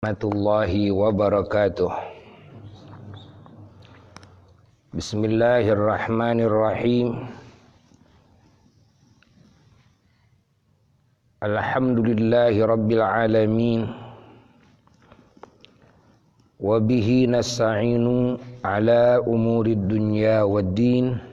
ورحمة الله وبركاته. بسم الله الرحمن الرحيم. الحمد لله رب العالمين. وبه نستعين على أمور الدنيا والدين.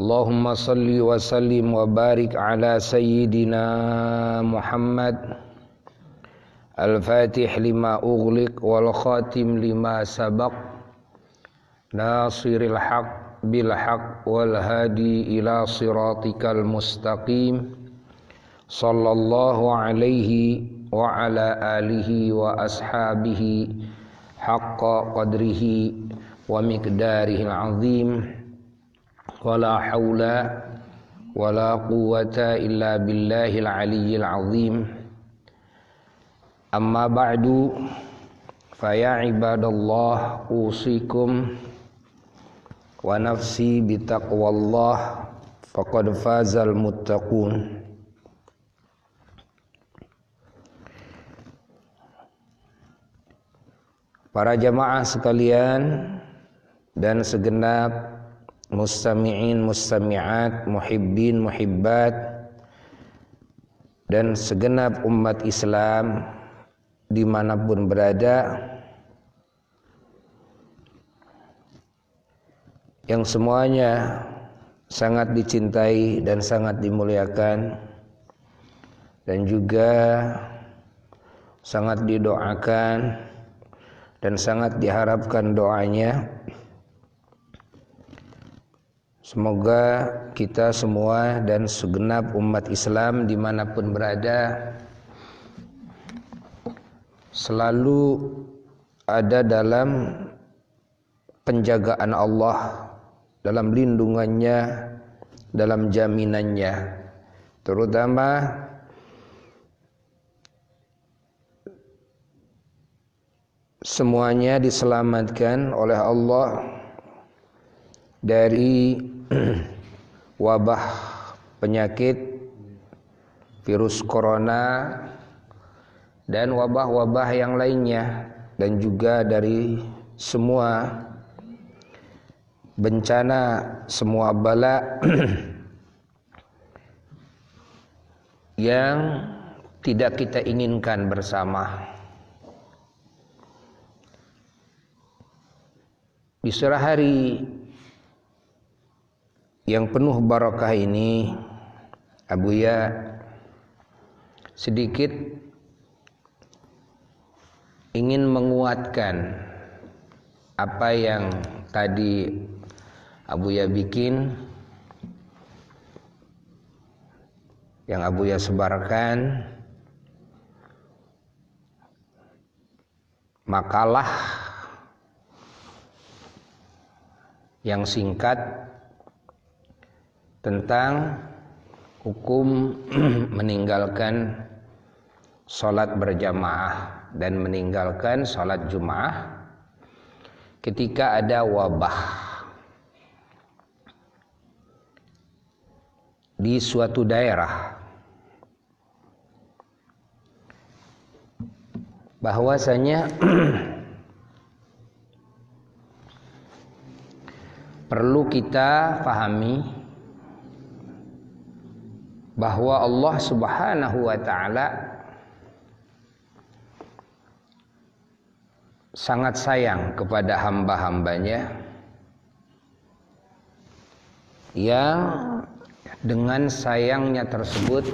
اللهم صل وسلم وبارك على سيدنا محمد الفاتح لما أغلق والخاتم لما سبق ناصر الحق بالحق والهادي إلى صراطك المستقيم. صلى الله عليه وعلى آله وأصحابه حق قدره ومقداره العظيم. ولا حول ولا قوة إلا بالله العلي العظيم أما بعد فيا عباد الله أوصيكم ونفسي بتقوى الله فقد فاز المتقون Para jamaah sekalian dan segenap mustami'in mustami'at muhibbin muhibbat. Dan segenap umat Islam di mana pun berada yang semuanya sangat dicintai dan sangat dimuliakan dan juga sangat didoakan dan sangat diharapkan doanya Semoga kita semua dan segenap umat Islam di mana pun berada selalu ada dalam penjagaan Allah, dalam lindungannya, dalam jaminannya, terutama semuanya diselamatkan oleh Allah dari wabah penyakit virus corona dan wabah-wabah yang lainnya dan juga dari semua bencana semua bala yang tidak kita inginkan bersama. Di sore hari yang penuh barakah ini Abu Ya sedikit ingin menguatkan apa yang tadi Abu Ya bikin yang Abu Ya sebarkan. Makalah yang singkat tentang hukum meninggalkan sholat berjamaah dan meninggalkan sholat jumaah ketika ada wabah. Di suatu daerah bahwasanya perlu kita pahami bahwa Allah Subhanahu wa taala sangat sayang kepada hamba-hambanya yang dengan sayangnya tersebut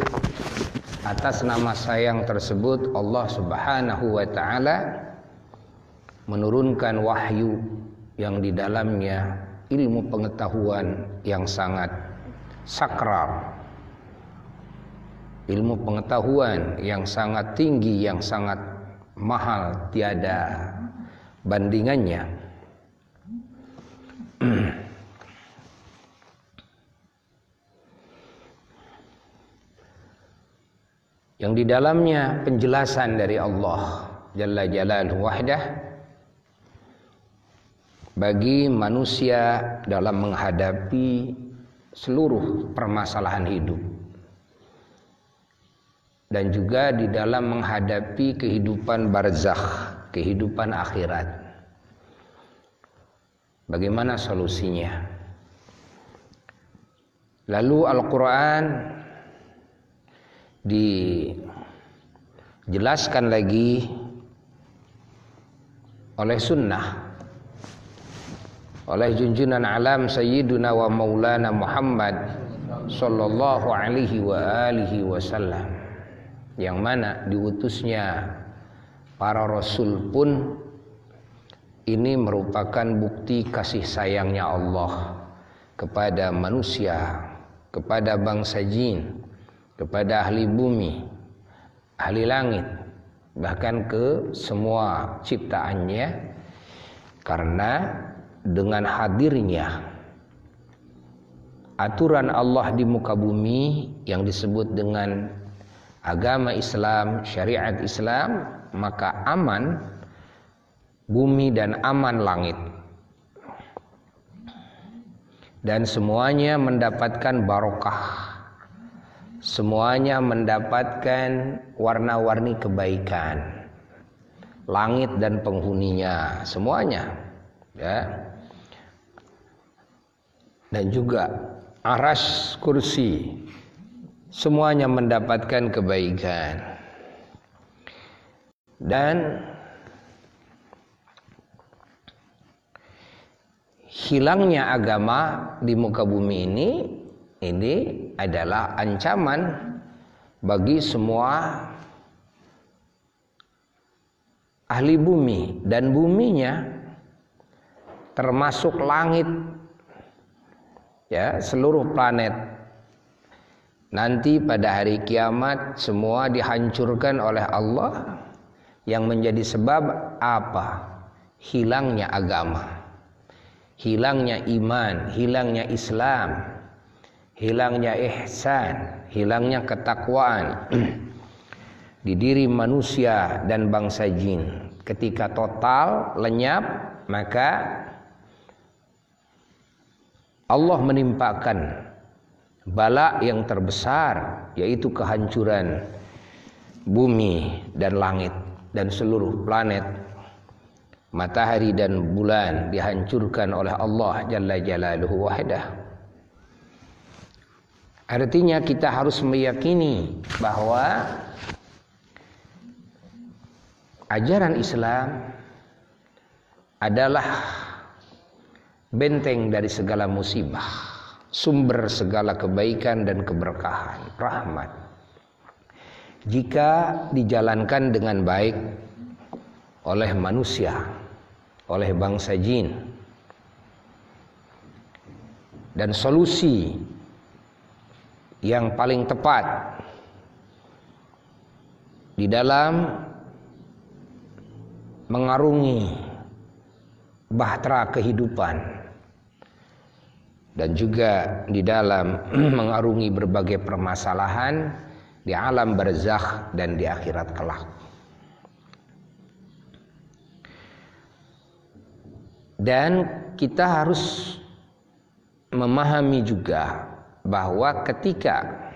atas nama sayang tersebut Allah Subhanahu wa taala menurunkan wahyu yang di dalamnya ilmu pengetahuan yang sangat sakral ilmu pengetahuan yang sangat tinggi yang sangat mahal tiada bandingannya. Yang di dalamnya penjelasan dari Allah Jalla Jalaluhu Wahdah bagi manusia dalam menghadapi seluruh permasalahan hidup dan juga di dalam menghadapi kehidupan barzakh, kehidupan akhirat. Bagaimana solusinya? Lalu Al-Quran dijelaskan lagi oleh sunnah oleh junjunan alam Sayyiduna wa Maulana Muhammad sallallahu alaihi wa alihi wasallam yang mana diutusnya para rasul pun ini merupakan bukti kasih sayangnya Allah kepada manusia kepada bangsa jin, kepada ahli bumi, ahli langit, bahkan ke semua ciptaannya. Karena dengan hadirnya aturan Allah di muka bumi yang disebut dengan agama Islam, syariat Islam, maka aman bumi dan aman langit dan semuanya mendapatkan barokah. Semuanya mendapatkan warna-warni kebaikan. Langit dan penghuninya, semuanya. Ya. Dan juga aras kursi semuanya mendapatkan kebaikan. Dan hilangnya agama di muka bumi ini ini adalah ancaman bagi semua ahli bumi dan buminya termasuk langit ya seluruh planet nanti pada hari kiamat semua dihancurkan oleh Allah yang menjadi sebab apa hilangnya agama hilangnya iman, hilangnya Islam, hilangnya ihsan, hilangnya ketakwaan di diri manusia dan bangsa jin. Ketika total lenyap, maka Allah menimpakan bala yang terbesar yaitu kehancuran bumi dan langit dan seluruh planet matahari dan bulan dihancurkan oleh Allah Jalla Jalaluhu wahdah. Artinya kita harus meyakini bahwa ajaran Islam adalah benteng dari segala musibah, sumber segala kebaikan dan keberkahan, rahmat. Jika dijalankan dengan baik oleh manusia, oleh bangsa jin dan solusi yang paling tepat di dalam mengarungi bahtera kehidupan dan juga di dalam mengarungi berbagai permasalahan di alam barzakh dan di akhirat kelak. Dan kita harus memahami juga bahwa ketika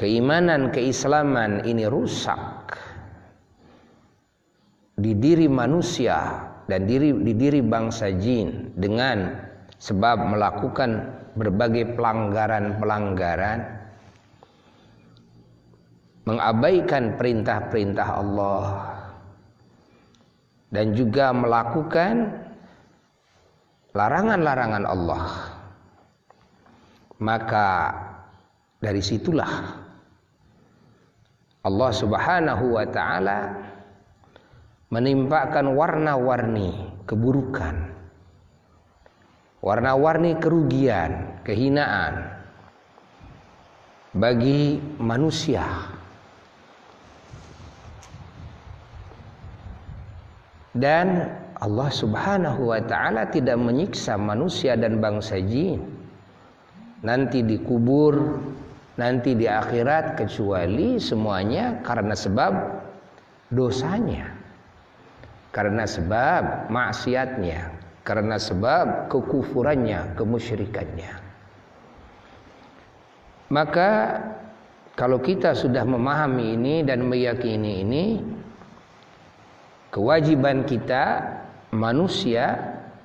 keimanan keislaman ini rusak di diri manusia dan diri di diri bangsa jin dengan sebab melakukan berbagai pelanggaran-pelanggaran mengabaikan perintah-perintah Allah dan juga melakukan larangan-larangan Allah. Maka dari situlah Allah Subhanahu wa taala menimpakan warna-warni keburukan warna-warni kerugian kehinaan bagi manusia. Dan Allah Subhanahu wa taala tidak menyiksa manusia dan bangsa jin nanti dikubur nanti di akhirat kecuali semuanya karena sebab dosanya karena sebab maksiatnya karena sebab kekufurannya kemusyrikannya. Maka kalau kita sudah memahami ini dan meyakini ini kewajiban kita manusia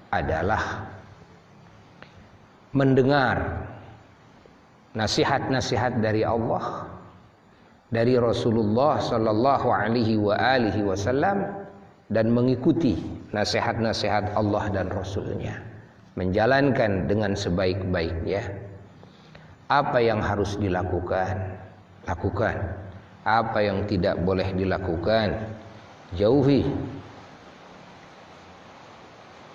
adalah mendengar nasihat-nasihat dari Allah dari Rasulullah sallallahu alaihi wasallam dan mengikuti nasihat-nasihat Allah dan Rasulnya. Menjalankan dengan sebaik-baiknya. Apa yang harus dilakukan? Lakukan. Apa yang tidak boleh dilakukan? Jauhi.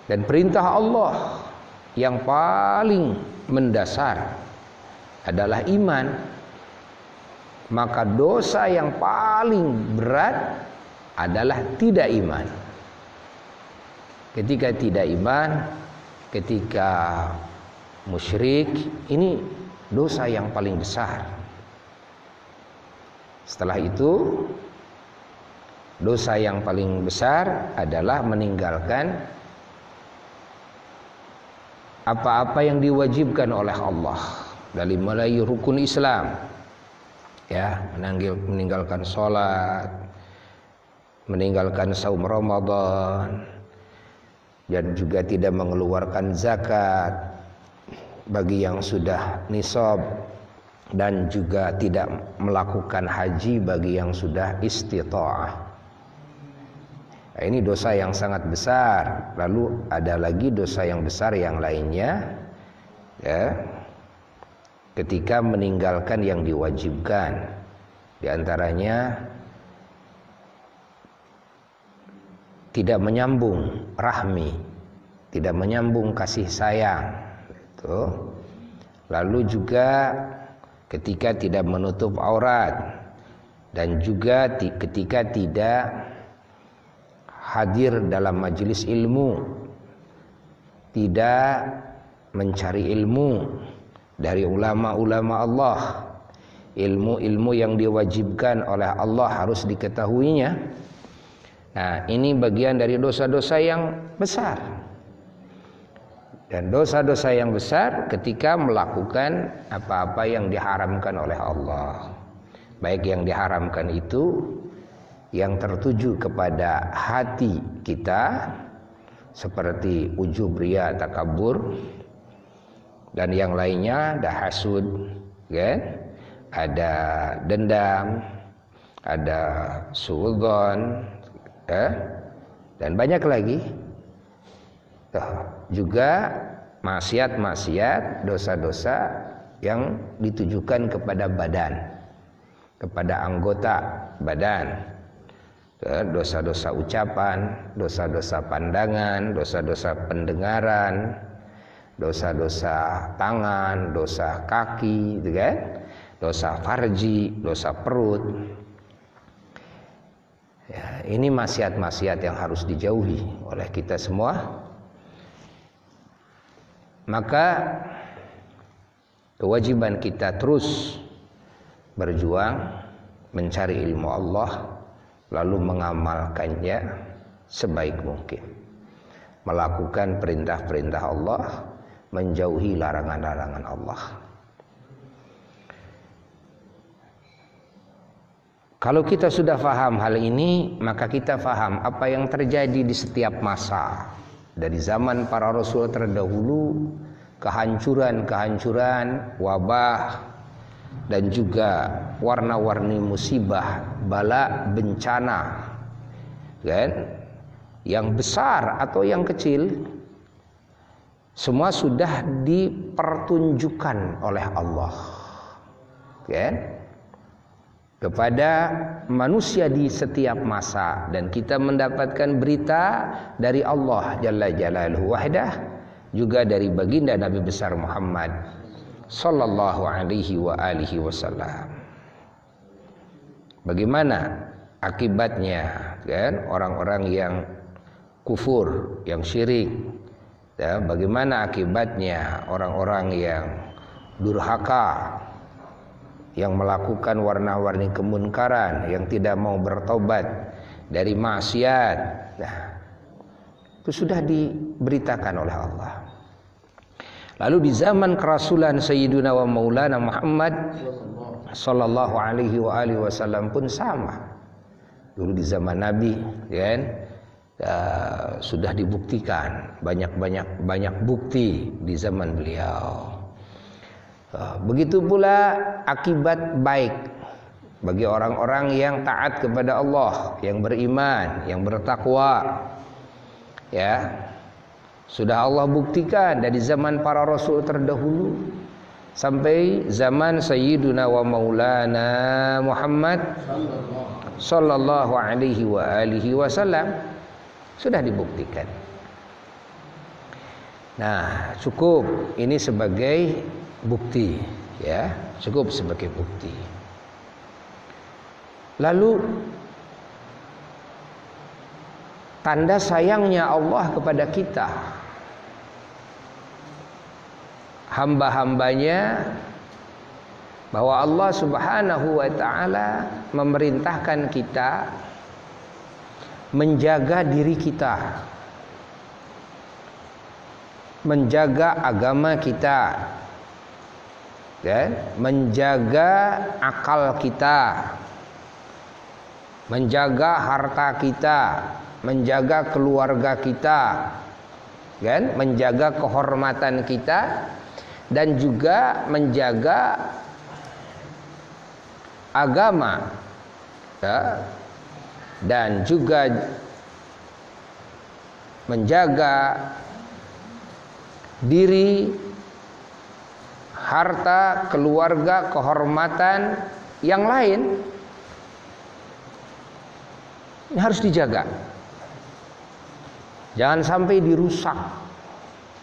Dan perintah Allah yang paling mendasar adalah iman. Maka dosa yang paling berat adalah tidak iman. Ketika tidak iman ketika musyrik ini dosa yang paling besar. Setelah itu dosa yang paling besar adalah meninggalkan apa-apa yang diwajibkan oleh Allah. Dari mulai rukun Islam ya meninggalkan sholat meninggalkan saum Ramadan dan juga tidak mengeluarkan zakat bagi yang sudah nisab dan juga tidak melakukan haji bagi yang sudah istita'ah Nah, ini dosa yang sangat besar. Lalu ada lagi dosa yang besar yang lainnya ya. Ketika meninggalkan yang diwajibkan. Di antaranya tidak menyambung rahmi, tidak menyambung kasih sayang. Itu. Lalu juga ketika tidak menutup aurat dan juga ketika tidak hadir dalam majelis ilmu tidak mencari ilmu dari ulama-ulama Allah ilmu-ilmu yang diwajibkan oleh Allah harus diketahuinya nah ini bagian dari dosa-dosa yang besar. Dan dosa-dosa yang besar ketika melakukan apa-apa yang diharamkan oleh Allah. Baik yang diharamkan itu yang tertuju kepada hati kita seperti ujub ria takabur dan yang lainnya ada hasud kan ada dendam ada suudzon ya, dan banyak lagi juga maksiat-maksiat dosa-dosa yang ditujukan kepada badan kepada anggota badan dosa-dosa ucapan, dosa-dosa pandangan, dosa-dosa pendengaran, dosa-dosa tangan, dosa kaki, gitu kan? Dosa farji, dosa perut. Ya, ini maksiat-maksiat yang harus dijauhi oleh kita semua. Maka kewajiban kita terus berjuang mencari ilmu Allah lalu mengamalkannya sebaik mungkin. Melakukan perintah-perintah Allah, menjauhi larangan-larangan Allah. Kalau kita sudah faham hal ini, maka kita faham apa yang terjadi di setiap masa. Dari zaman para rasul terdahulu, kehancuran-kehancuran, wabah, dan juga warna-warni musibah, bala, bencana, kan? Yang besar atau yang kecil, semua sudah dipertunjukkan oleh Allah, kan? Kepada manusia di setiap masa dan kita mendapatkan berita dari Allah Jalla Jalaluhu Wahdah juga dari baginda Nabi besar Muhammad sallallahu alaihi wa alihi wasallam. Bagaimana akibatnya kan orang-orang yang kufur, yang syirik. Ya, bagaimana akibatnya orang-orang yang durhaka yang melakukan warna-warni kemunkaran, yang tidak mau bertobat dari maksiat. Nah, itu sudah diberitakan oleh Allah. Lalu di zaman kerasulan Sayyiduna wa Maulana Muhammad Sallallahu alaihi wa alihi wasallam pun sama. Dulu di zaman Nabi, kan? Uh, sudah dibuktikan banyak-banyak banyak bukti di zaman beliau. Uh, begitu pula akibat baik bagi orang-orang yang taat kepada Allah, yang beriman, yang bertakwa. Ya. Sudah Allah buktikan dari zaman para rasul terdahulu sampai zaman Sayyiduna wa Maulana Muhammad sallallahu alaihi wa alihi wasallam sudah dibuktikan. Nah, cukup ini sebagai bukti ya, cukup sebagai bukti. Lalu tanda sayangnya Allah kepada kita hamba-hambanya bahwa Allah Subhanahu wa taala memerintahkan kita menjaga diri kita menjaga agama kita dan menjaga akal kita menjaga harta kita menjaga keluarga kita kan menjaga kehormatan kita dan juga menjaga agama ya, dan juga menjaga diri harta keluarga kehormatan yang lain ini harus dijaga jangan sampai dirusak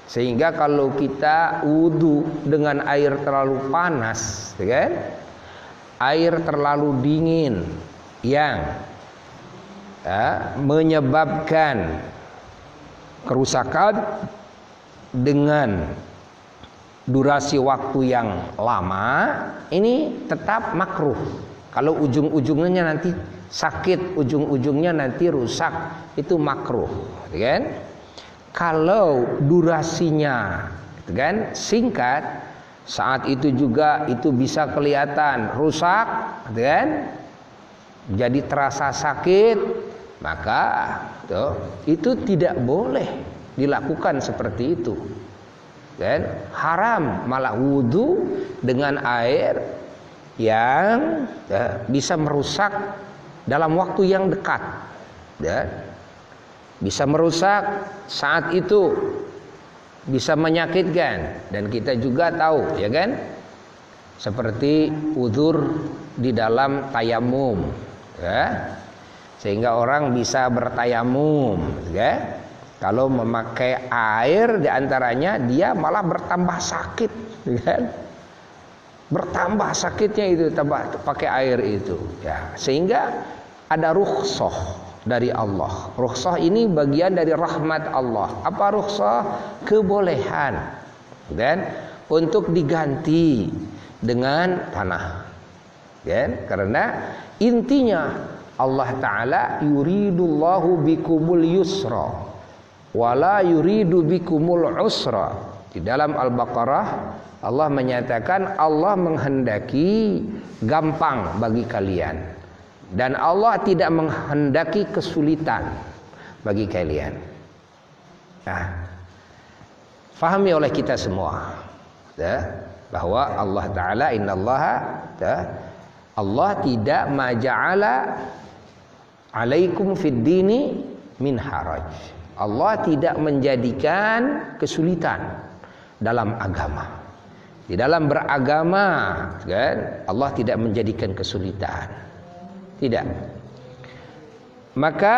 sehingga kalau kita wudhu dengan air terlalu panas, ya kan? Air terlalu dingin yang ya, menyebabkan kerusakan dengan durasi waktu yang lama, ini tetap makruh. Kalau ujung-ujungnya nanti sakit, ujung-ujungnya nanti rusak, itu makruh, ya kan? kalau durasinya gitu kan singkat saat itu juga itu bisa kelihatan rusak gitu kan jadi terasa sakit maka tuh, itu tidak boleh dilakukan seperti itu dan haram. Malah wudhu dengan air yang ya, bisa merusak dalam waktu yang dekat. Ya. Bisa merusak saat itu. Bisa menyakitkan. Dan kita juga tahu ya kan? Seperti udur di dalam tayamum. Ya. Sehingga orang bisa bertayamum ya kalau memakai air di antaranya dia malah bertambah sakit kan bertambah sakitnya itu tambah pakai air itu ya sehingga ada rukhsah dari Allah. Rukhsah ini bagian dari rahmat Allah. Apa rukhsah? Kebolehan. Dan untuk diganti dengan tanah. Dan karena intinya Allah taala yuridullahu bikumul yusra wala yuridu bikumul usra. Di dalam Al-Baqarah Allah menyatakan Allah menghendaki gampang bagi kalian dan Allah tidak menghendaki kesulitan bagi kalian. Nah, fahami oleh kita semua ya, bahwa Allah taala innallaha ya, Allah tidak maja'ala alaikum fid dini min haraj. Allah tidak menjadikan kesulitan dalam agama. Di dalam beragama, kan? Allah tidak menjadikan kesulitan. Tidak. Maka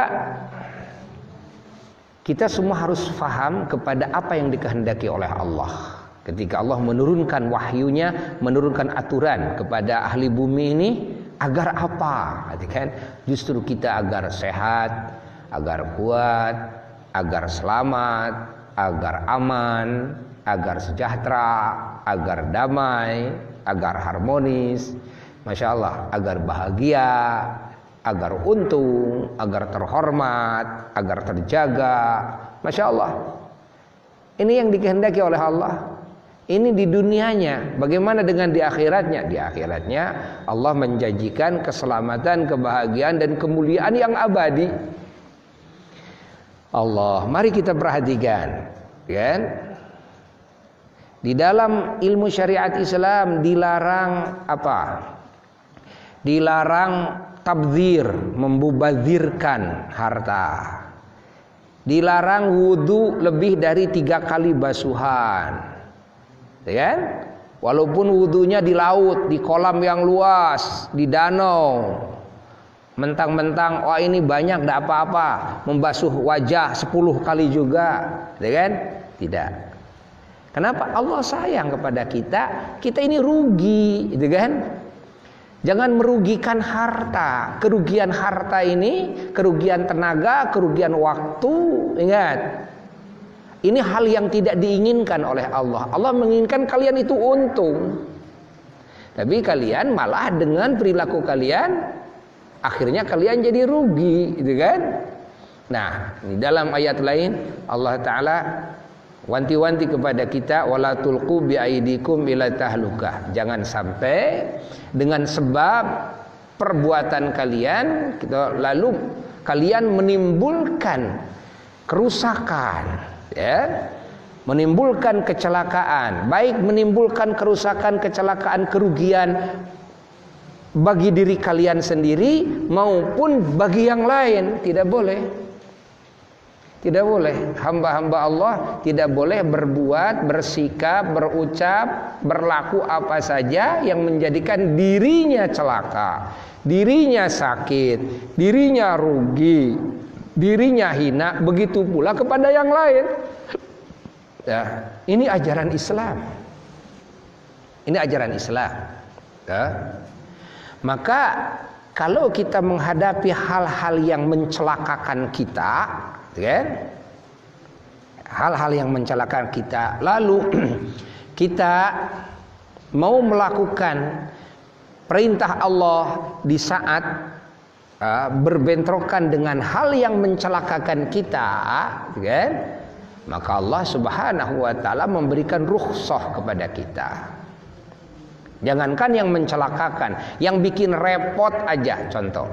kita semua harus faham kepada apa yang dikehendaki oleh Allah. Ketika Allah menurunkan wahyunya, menurunkan aturan kepada ahli bumi ini agar apa? Kan? Justru kita agar sehat, agar kuat, agar selamat, agar aman, agar sejahtera, agar damai, agar harmonis, Masya Allah agar bahagia agar untung agar terhormat agar terjaga Masya Allah ini yang dikehendaki oleh Allah Ini di dunianya. Bagaimana dengan di akhiratnya? Di akhiratnya Allah menjanjikan keselamatan, kebahagiaan dan kemuliaan yang abadi. Allah, mari kita perhatikan, kan? Di dalam ilmu syariat Islam dilarang apa? Dilarang tabzir, membubazirkan harta. Dilarang wudhu lebih dari tiga kali basuhan kan? Walaupun wudhunya di laut, di kolam yang luas, di danau. Mentang-mentang, wah ini banyak, tidak apa-apa. Membasuh wajah 10 kali juga. Ya kan? Tidak. Kenapa? Allah sayang kepada kita. Kita ini rugi, gitu kan? Jangan merugikan harta. Kerugian harta ini, kerugian tenaga, kerugian waktu. Ingat, ini hal yang tidak diinginkan oleh Allah. Allah menginginkan kalian itu untung. Tapi kalian malah dengan perilaku kalian akhirnya kalian jadi rugi, gitu kan? Nah, di dalam ayat lain Allah taala wanti-wanti kepada kita wala tulqu biaidikum ila tahlukah. Jangan sampai dengan sebab perbuatan kalian kita lalu kalian menimbulkan kerusakan ya menimbulkan kecelakaan baik menimbulkan kerusakan kecelakaan kerugian bagi diri kalian sendiri maupun bagi yang lain tidak boleh tidak boleh hamba-hamba Allah tidak boleh berbuat bersikap berucap berlaku apa saja yang menjadikan dirinya celaka dirinya sakit dirinya rugi dirinya hina, begitu pula kepada yang lain. Ya, ini ajaran Islam. Ini ajaran Islam. Ya. Maka kalau kita menghadapi hal-hal yang mencelakakan kita, ya, hal-hal yang mencelakakan kita, lalu kita mau melakukan perintah Allah di saat uh, berbentrokan dengan hal yang mencelakakan kita, kan? Maka Allah Subhanahu wa taala memberikan rukhsah kepada kita. Jangankan yang mencelakakan, yang bikin repot aja contoh.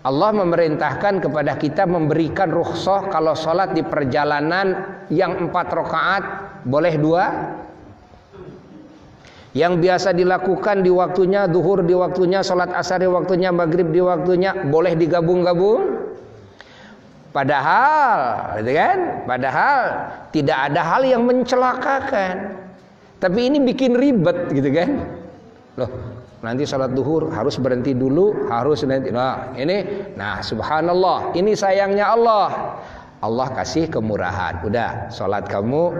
Allah memerintahkan kepada kita memberikan rukhsah kalau sholat di perjalanan yang empat rakaat boleh dua, yang biasa dilakukan di waktunya duhur di waktunya sholat asar waktunya maghrib di waktunya boleh digabung-gabung? Padahal gitu kan? Padahal tidak ada hal yang mencelakakan tapi ini bikin ribet gitu kan loh nanti sholat duhur harus berhenti dulu harus nanti nah ini nah subhanallah ini sayangnya Allah Allah kasih kemurahan udah sholat kamu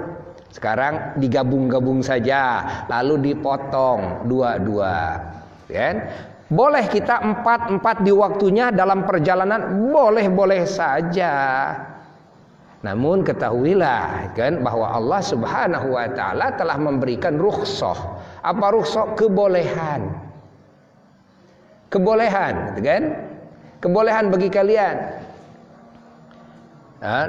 sekarang digabung-gabung saja, lalu dipotong dua-dua. Kan? Boleh kita empat-empat di waktunya dalam perjalanan, boleh-boleh saja. Namun ketahuilah kan bahwa Allah Subhanahu wa taala telah memberikan rukhsah. Apa rukhsah? Kebolehan. Kebolehan, gitu kan? Kebolehan bagi kalian. Nah,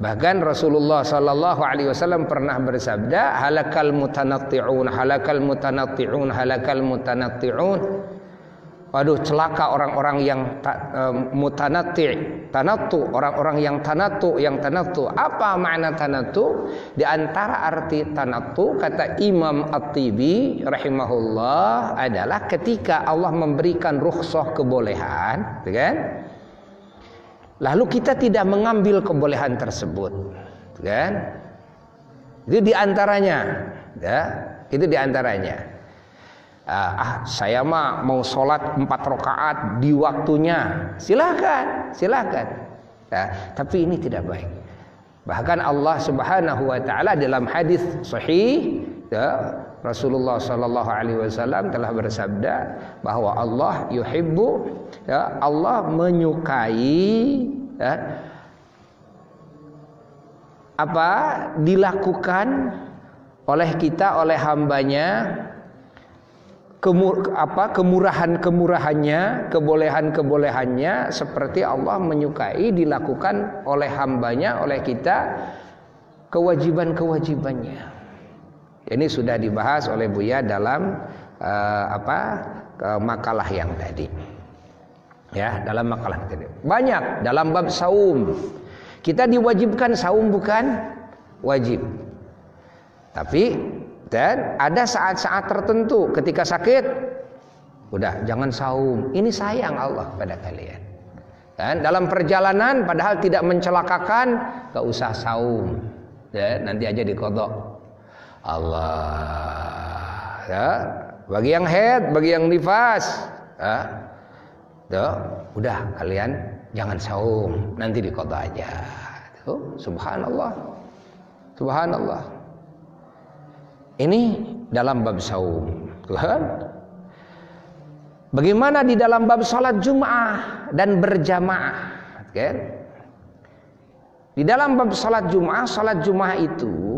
Bahkan Rasulullah sallallahu alaihi wasallam pernah bersabda, halakal mutanatti'un, halakal mutanatti'un, halakal mutanatti'un. Waduh, celaka orang-orang yang ta, e, mutanatti, tanattu, orang-orang yang tanattu, yang tanattu. Apa makna tanattu? Di antara arti tanattu kata Imam At-Tibi rahimahullah adalah ketika Allah memberikan rukhsah kebolehan, kan? Lalu kita tidak mengambil kebolehan tersebut, kan? Itu di antaranya, ya, itu di antaranya. Ah, ah, saya mah mau sholat empat rakaat di waktunya, silakan, silakan. Ya, tapi ini tidak baik. Bahkan Allah Subhanahu Wa Taala dalam hadis sahih, ya, Rasulullah Sallallahu Alaihi Wasallam telah bersabda bahwa Allah yuhibbu ya Allah menyukai ya, apa dilakukan oleh kita oleh hambanya kemur, apa kemurahan-kemurahannya, kebolehan-kebolehannya seperti Allah menyukai dilakukan oleh hambanya, oleh kita kewajiban-kewajibannya. Ini sudah dibahas oleh Buya dalam uh, apa makalah yang tadi. Ya, dalam makalah tadi. Banyak dalam bab saum. Kita diwajibkan saum bukan wajib. Tapi dan ada saat-saat tertentu ketika sakit udah jangan saum. Ini sayang Allah pada kalian. Dan dalam perjalanan padahal tidak mencelakakan, gak usah saum. Ya, nanti aja dikodok. Allah ya bagi yang head bagi yang nifas ya Tuh, udah kalian jangan saum nanti di kota aja Tuh, subhanallah subhanallah ini dalam bab saum. Bagaimana di dalam bab salat Jum'ah dan berjamaah kan? Di dalam bab salat Jum'ah salat Jum'ah itu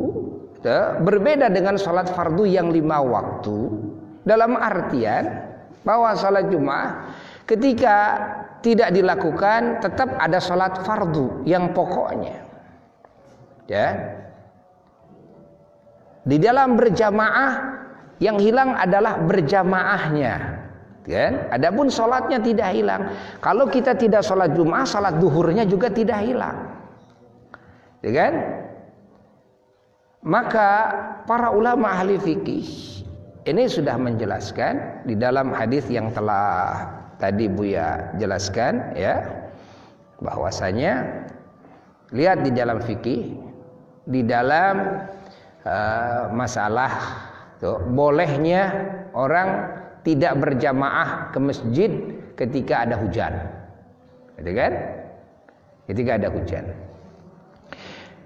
berbeda dengan sholat fardu yang lima waktu. Dalam artian bahwa sholat Jumat ketika tidak dilakukan tetap ada sholat fardu yang pokoknya. Ya di dalam berjamaah yang hilang adalah berjamaahnya. Kan? Adapun sholatnya tidak hilang. Kalau kita tidak sholat Jumat sholat duhurnya juga tidak hilang. Ya kan? Maka para ulama ahli fikih ini sudah menjelaskan di dalam hadis yang telah tadi Buya jelaskan ya bahwasanya lihat di dalam fikih di dalam uh, masalah tuh, bolehnya orang tidak berjamaah ke masjid ketika ada hujan. Gitu kan? Ketika ada hujan.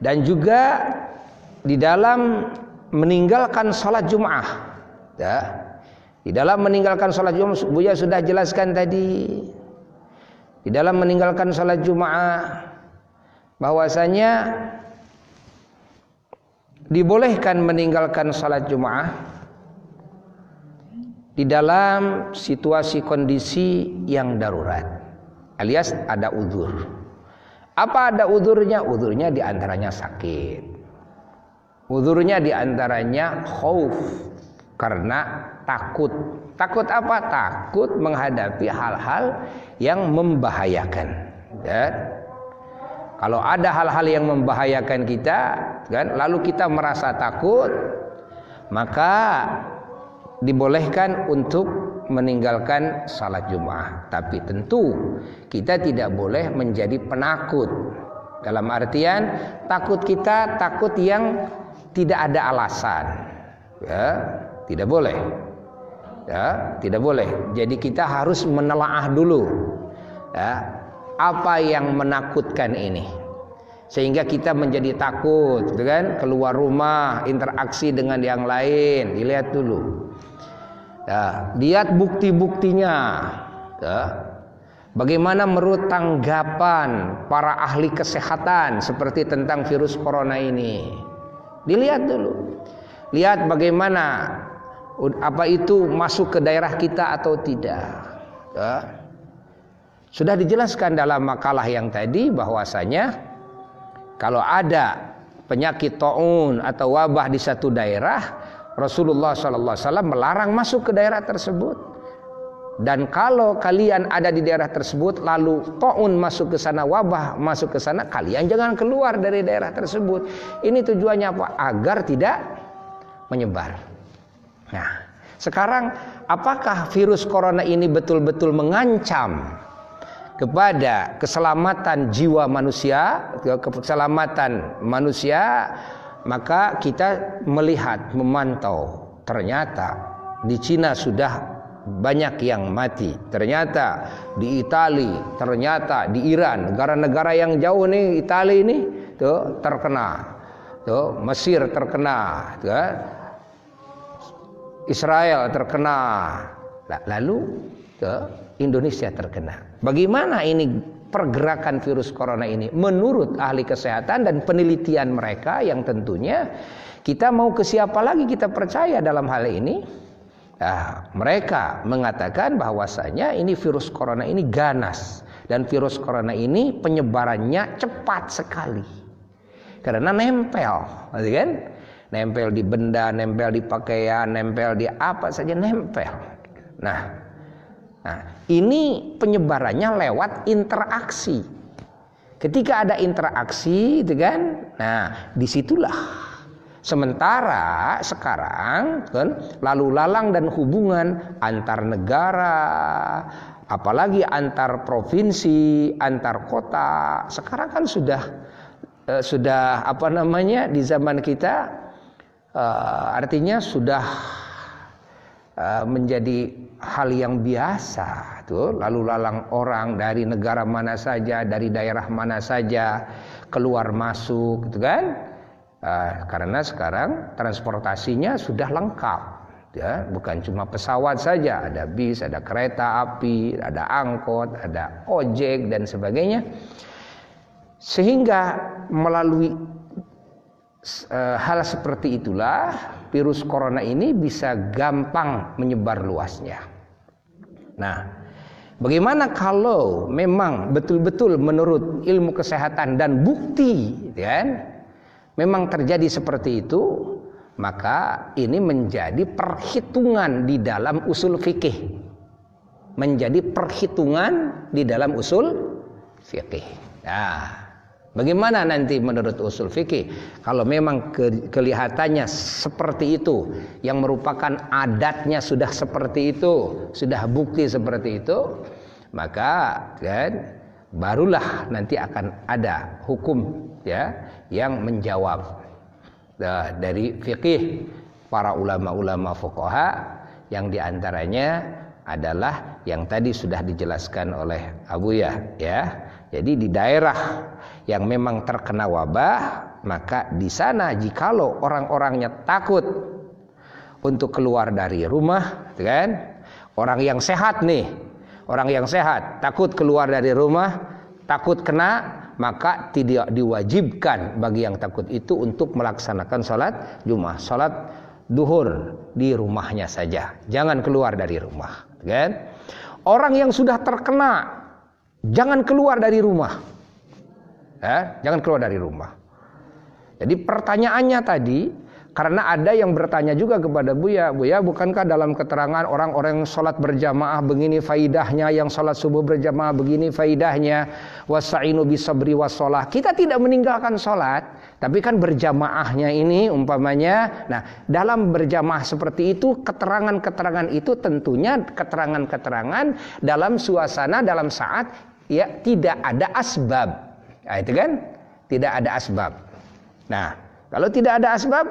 Dan juga di dalam meninggalkan sholat Jum'ah ya, di dalam meninggalkan sholat Jum'ah Buya sudah jelaskan tadi di dalam meninggalkan sholat Jum'ah bahwasanya dibolehkan meninggalkan sholat Jum'ah di dalam situasi kondisi yang darurat alias ada udur apa ada udurnya? Udurnya di antaranya sakit Udurnya di antaranya khauf karena takut. Takut apa? Takut menghadapi hal-hal yang membahayakan. Ya. Kalau ada hal-hal yang membahayakan kita, kan, lalu kita merasa takut, maka dibolehkan untuk meninggalkan salat Jumat. Tapi tentu kita tidak boleh menjadi penakut. Dalam artian takut kita takut yang tidak ada alasan. Ya, tidak boleh. Ya, tidak boleh. Jadi kita harus menelaah dulu. Ya, apa yang menakutkan ini? Sehingga kita menjadi takut, gitu kan? Keluar rumah, interaksi dengan yang lain, dilihat dulu. Ya, lihat bukti-buktinya. Ya. Bagaimana menurut tanggapan para ahli kesehatan seperti tentang virus corona ini? Dilihat dulu. Lihat bagaimana apa itu masuk ke daerah kita atau tidak. Ya. Sudah dijelaskan dalam makalah yang tadi bahwasanya kalau ada penyakit taun atau wabah di satu daerah, Rasulullah SAW melarang masuk ke daerah tersebut. Dan kalau kalian ada di daerah tersebut lalu taun masuk ke sana, wabah masuk ke sana, kalian jangan keluar dari daerah tersebut. Ini tujuannya apa? Agar tidak menyebar. Nah, sekarang apakah virus corona ini betul-betul mengancam kepada keselamatan jiwa manusia, keselamatan manusia, maka kita melihat, memantau, ternyata di Cina sudah banyak yang mati. Ternyata di Itali, ternyata di Iran, negara-negara yang jauh nih Itali ini tuh terkena. Tuh Mesir terkena, tuh, kan? Israel terkena. Lalu tuh, Indonesia terkena. Bagaimana ini pergerakan virus corona ini menurut ahli kesehatan dan penelitian mereka yang tentunya kita mau ke siapa lagi kita percaya dalam hal ini? Nah, mereka mengatakan bahwasanya ini virus corona ini ganas dan virus corona ini penyebarannya cepat sekali. Karena nempel, kan? nempel di benda, nempel di pakaian, nempel di apa saja nempel. Nah, nah ini penyebarannya lewat interaksi. Ketika ada interaksi, itu kan, nah di situlah. Sementara sekarang kan lalu lalang dan hubungan antar negara, apalagi antar provinsi, antar kota, sekarang kan sudah eh, sudah apa namanya di zaman kita uh, artinya sudah menjadi hal yang biasa tuh lalu lalang orang dari negara mana saja dari daerah mana saja keluar masuk gitu kan? Uh, karena sekarang transportasinya sudah lengkap ya. Bukan cuma pesawat saja ada bis ada kereta api ada angkot ada ojek dan sebagainya. Sehingga melalui e, hal seperti itulah virus corona ini bisa gampang menyebar luasnya. Nah, bagaimana kalau memang betul-betul menurut ilmu kesehatan dan bukti, kan, memang terjadi seperti itu, maka ini menjadi perhitungan di dalam usul fikih. Menjadi perhitungan di dalam usul fikih. Nah, Bagaimana nanti menurut usul fikih? Kalau memang ke, kelihatannya seperti itu yang merupakan adatnya sudah seperti itu, sudah bukti seperti itu, maka kan barulah nanti akan ada hukum ya yang menjawab nah, dari fikih para ulama-ulama fuqaha yang di antaranya adalah yang tadi sudah dijelaskan oleh Abu ya ya. Jadi di daerah yang memang terkena wabah, maka di sana jikalau orang-orangnya takut untuk keluar dari rumah, kan? Orang yang sehat nih, orang yang sehat takut keluar dari rumah, takut kena, maka tidak diwajibkan bagi yang takut itu untuk melaksanakan sholat Jumat, sholat duhur di rumahnya saja, jangan keluar dari rumah, kan? Orang yang sudah terkena, jangan keluar dari rumah ya, jangan keluar dari rumah. Jadi pertanyaannya tadi karena ada yang bertanya juga kepada Buya, Buya bukankah dalam keterangan orang-orang yang sholat berjamaah begini faidahnya, yang sholat subuh berjamaah begini faidahnya, wasainu bisabri wasolah. Kita tidak meninggalkan sholat, tapi kan berjamaahnya ini umpamanya. Nah dalam berjamaah seperti itu, keterangan-keterangan itu tentunya keterangan-keterangan dalam suasana, dalam saat ya tidak ada asbab. Nah, itu kan tidak ada asbab. Nah, kalau tidak ada asbab,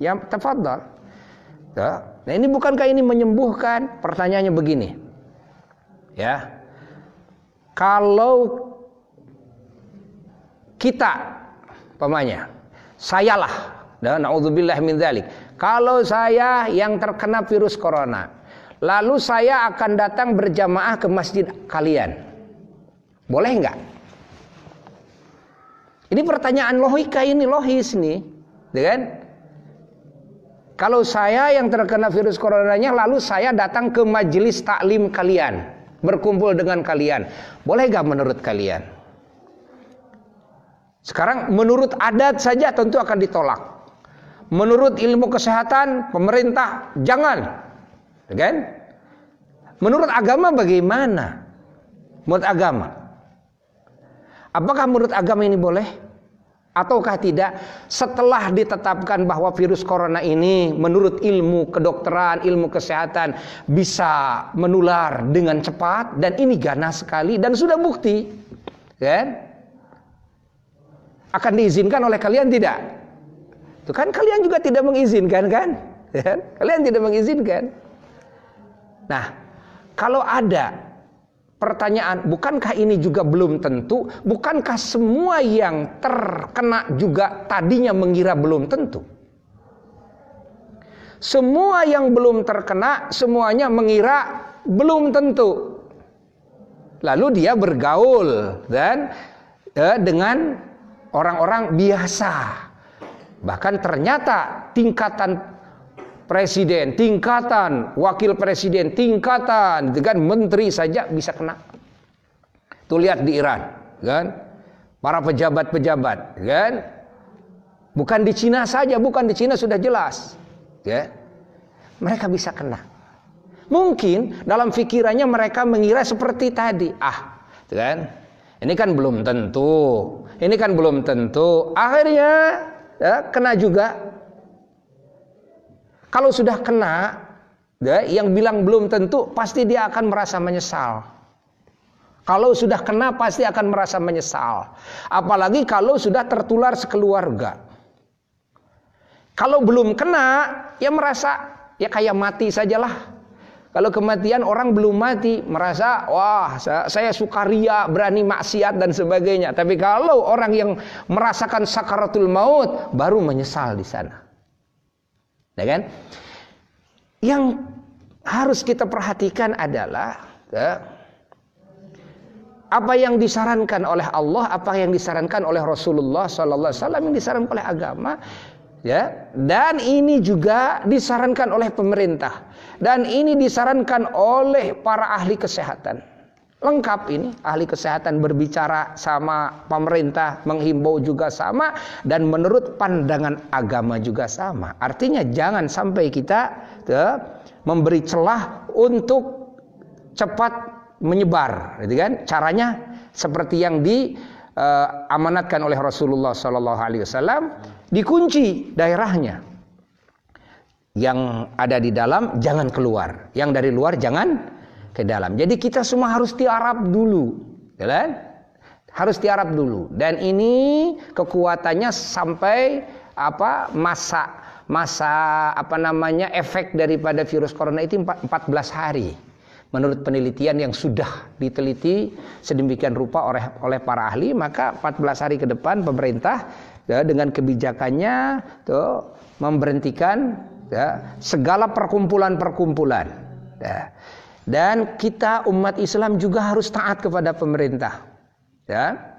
ya tafadhal. Ya. Nah, ini bukankah ini menyembuhkan? Pertanyaannya begini. Ya. Kalau kita pemanya, sayalah dan naudzubillah min dzalik. Kalau saya yang terkena virus corona, lalu saya akan datang berjamaah ke masjid kalian. Boleh enggak? Ini pertanyaan logika ini logis nih, ya kan? Kalau saya yang terkena virus coronanya lalu saya datang ke majelis taklim kalian, berkumpul dengan kalian, boleh gak menurut kalian? Sekarang menurut adat saja tentu akan ditolak. Menurut ilmu kesehatan pemerintah jangan, ya kan? Menurut agama bagaimana? Menurut agama Apakah menurut agama ini boleh? Ataukah tidak? Setelah ditetapkan bahwa virus corona ini menurut ilmu kedokteran, ilmu kesehatan bisa menular dengan cepat dan ini ganas sekali dan sudah bukti, kan? Akan diizinkan oleh kalian tidak? Itu kan kalian juga tidak mengizinkan kan? kan? Kalian tidak mengizinkan. Nah, kalau ada Pertanyaan, bukankah ini juga belum tentu? Bukankah semua yang terkena juga tadinya mengira belum tentu? Semua yang belum terkena, semuanya mengira belum tentu. Lalu dia bergaul dan eh, dengan orang-orang biasa. Bahkan ternyata tingkatan presiden, tingkatan wakil presiden, tingkatan dengan menteri saja bisa kena. Tuh lihat di Iran, kan? Para pejabat-pejabat, kan? Bukan di Cina saja, bukan di Cina sudah jelas. Ya. Mereka bisa kena. Mungkin dalam pikirannya mereka mengira seperti tadi. Ah, kan? Ini kan belum tentu. Ini kan belum tentu. Akhirnya ya, kena juga. Kalau sudah kena, ya, yang bilang belum tentu pasti dia akan merasa menyesal. Kalau sudah kena pasti akan merasa menyesal. Apalagi kalau sudah tertular sekeluarga. Kalau belum kena, ya merasa ya kayak mati sajalah. Kalau kematian orang belum mati merasa wah saya, sukaria berani maksiat dan sebagainya. Tapi kalau orang yang merasakan sakaratul maut baru menyesal di sana. Ya kan? Yang harus kita perhatikan adalah ya, apa yang disarankan oleh Allah, apa yang disarankan oleh Rasulullah Wasallam, yang disarankan oleh agama, ya. Dan ini juga disarankan oleh pemerintah. Dan ini disarankan oleh para ahli kesehatan. Lengkap ini, ahli kesehatan berbicara sama pemerintah, menghimbau juga sama, dan menurut pandangan agama juga sama. Artinya jangan sampai kita ya, memberi celah untuk cepat menyebar, gitu kan? Caranya seperti yang diamanatkan uh, oleh Rasulullah Sallallahu Alaihi Wasallam, dikunci daerahnya yang ada di dalam jangan keluar, yang dari luar jangan ke dalam. Jadi kita semua harus tiarap dulu, ya kan? Harus tiarap dulu. Dan ini kekuatannya sampai apa masa masa apa namanya efek daripada virus corona itu 14 hari. Menurut penelitian yang sudah diteliti sedemikian rupa oleh oleh para ahli, maka 14 hari ke depan pemerintah ya, dengan kebijakannya tuh memberhentikan ya, segala perkumpulan-perkumpulan. Ya. Dan kita umat Islam juga harus taat kepada pemerintah. Ya.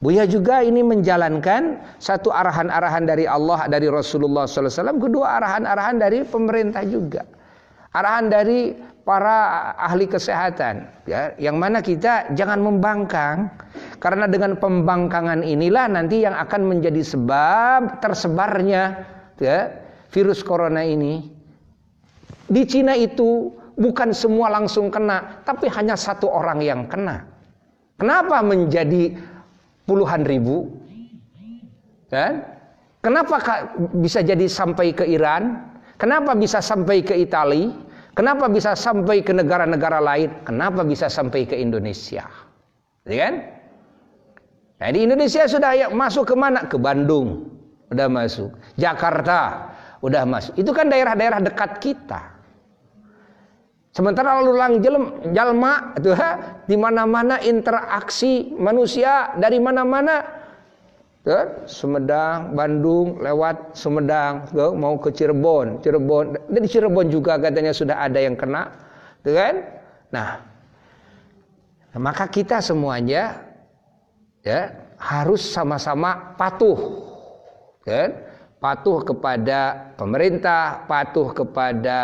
Buya juga ini menjalankan satu arahan-arahan dari Allah dari Rasulullah SAW, kedua arahan-arahan dari pemerintah juga, arahan dari para ahli kesehatan, ya, yang mana kita jangan membangkang, karena dengan pembangkangan inilah nanti yang akan menjadi sebab tersebarnya ya, virus corona ini. Di Cina itu bukan semua langsung kena, tapi hanya satu orang yang kena. Kenapa menjadi puluhan ribu? Kan? Kenapa bisa jadi sampai ke Iran? Kenapa bisa sampai ke Italia? Kenapa bisa sampai ke negara-negara lain? Kenapa bisa sampai ke Indonesia? Ya kan? Nah, di Indonesia sudah ya, masuk ke mana? Ke Bandung. Udah masuk. Jakarta udah masuk. Itu kan daerah-daerah dekat kita. Sementara lalu lang jelem, jalma itu di mana-mana interaksi manusia dari mana-mana. Ya, Sumedang, Bandung, lewat Sumedang, tuh, mau ke Cirebon, Cirebon. Di Cirebon juga katanya sudah ada yang kena, tuh kan? Nah, maka kita semuanya ya harus sama-sama patuh, kan? patuh kepada pemerintah, patuh kepada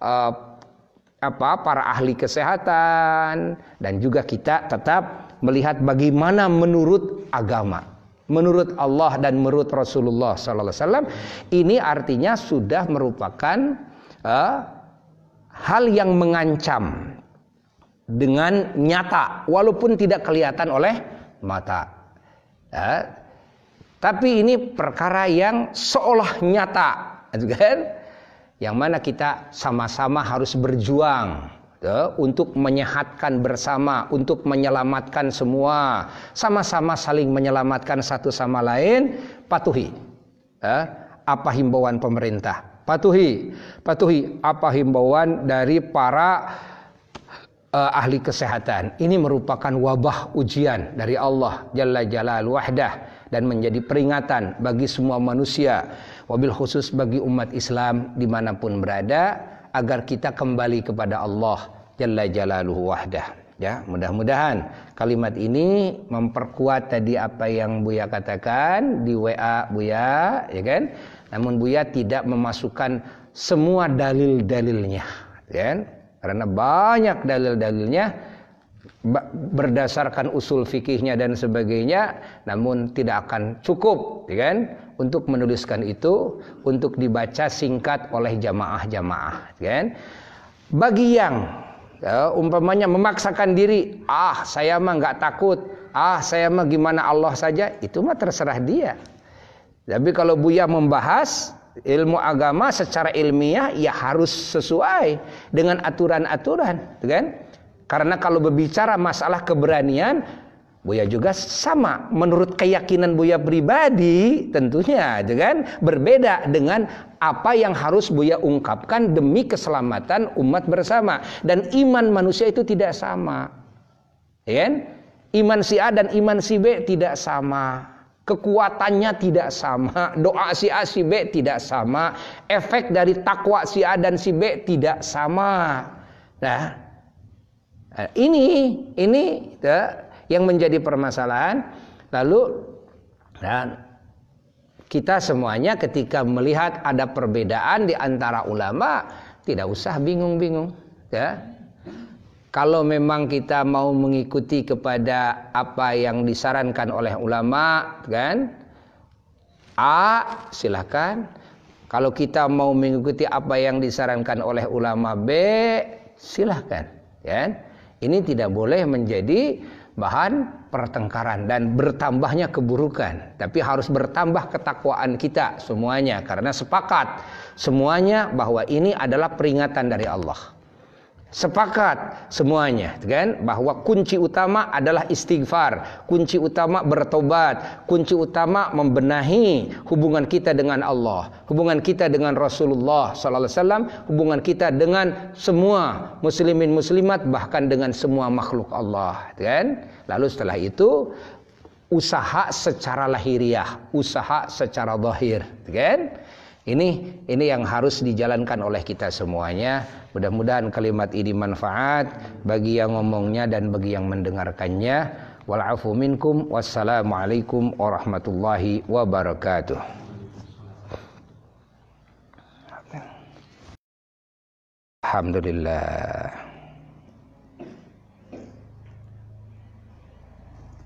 uh, apa para ahli kesehatan dan juga kita tetap melihat bagaimana menurut agama, menurut Allah dan menurut Rasulullah sallallahu alaihi wasallam ini artinya sudah merupakan uh, hal yang mengancam dengan nyata walaupun tidak kelihatan oleh mata. Ya, tapi ini perkara yang seolah nyata, kan? Yang mana kita sama-sama harus berjuang untuk menyehatkan bersama, untuk menyelamatkan semua, sama-sama saling menyelamatkan satu sama lain, patuhi. Ya, apa himbauan pemerintah? Patuhi, patuhi apa himbauan dari para uh, ahli kesehatan. Ini merupakan wabah ujian dari Allah Jalla Jalal Wahdah dan menjadi peringatan bagi semua manusia wabil khusus bagi umat Islam di mana pun berada agar kita kembali kepada Allah Jalla Jalaluhu wahdah. Ya mudah-mudahan kalimat ini memperkuat tadi apa yang Buya katakan di WA Buya ya kan? Namun Buya tidak memasukkan semua dalil-dalilnya ya kan? Karena banyak dalil-dalilnya berdasarkan usul fikihnya dan sebagainya namun tidak akan cukup ya kan? Untuk menuliskan itu untuk dibaca singkat oleh jamaah-jamaah ya kan? Bagi yang ya, umpamanya memaksakan diri ah saya mah nggak takut. Ah saya mah gimana Allah saja. Itu mah terserah dia. Tapi kalau Buya membahas ilmu agama secara ilmiah ya harus sesuai dengan aturan-aturan kan? Karena kalau berbicara masalah keberanian, Buya juga sama menurut keyakinan Buya pribadi tentunya gitu kan berbeda dengan apa yang harus Buya ungkapkan demi keselamatan umat bersama dan iman manusia itu tidak sama. Ya kan? Iman si A dan iman si B tidak sama. Kekuatannya tidak sama, doa si A si B tidak sama, efek dari takwa si A dan si B tidak sama. Nah, Nah, ini ini ya, yang menjadi permasalahan. Lalu dan kita semuanya ketika melihat ada perbedaan di antara ulama tidak usah bingung-bingung ya. Kalau memang kita mau mengikuti kepada apa yang disarankan oleh ulama kan A silakan kalau kita mau mengikuti apa yang disarankan oleh ulama B silahkan ya ini tidak boleh menjadi bahan pertengkaran dan bertambahnya keburukan. Tapi harus bertambah ketakwaan kita semuanya karena sepakat semuanya bahwa ini adalah peringatan dari Allah sepakat semuanya kan? Bahwa kunci utama adalah istighfar kunci utama bertobat kunci utama membenahi hubungan kita dengan Allah hubungan kita dengan Rasulullah sallallahu alaihi wasallam hubungan kita dengan semua muslimin muslimat bahkan dengan semua makhluk Allah kan? Lalu setelah itu usaha secara lahiriah usaha secara zahir kan? Ini ini yang harus dijalankan oleh kita semuanya. Mudah-mudahan kalimat ini manfaat bagi yang ngomongnya dan bagi yang mendengarkannya. Walafu minkum wassalamualaikum warahmatullahi wabarakatuh. Alhamdulillah.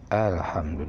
Alhamdulillah.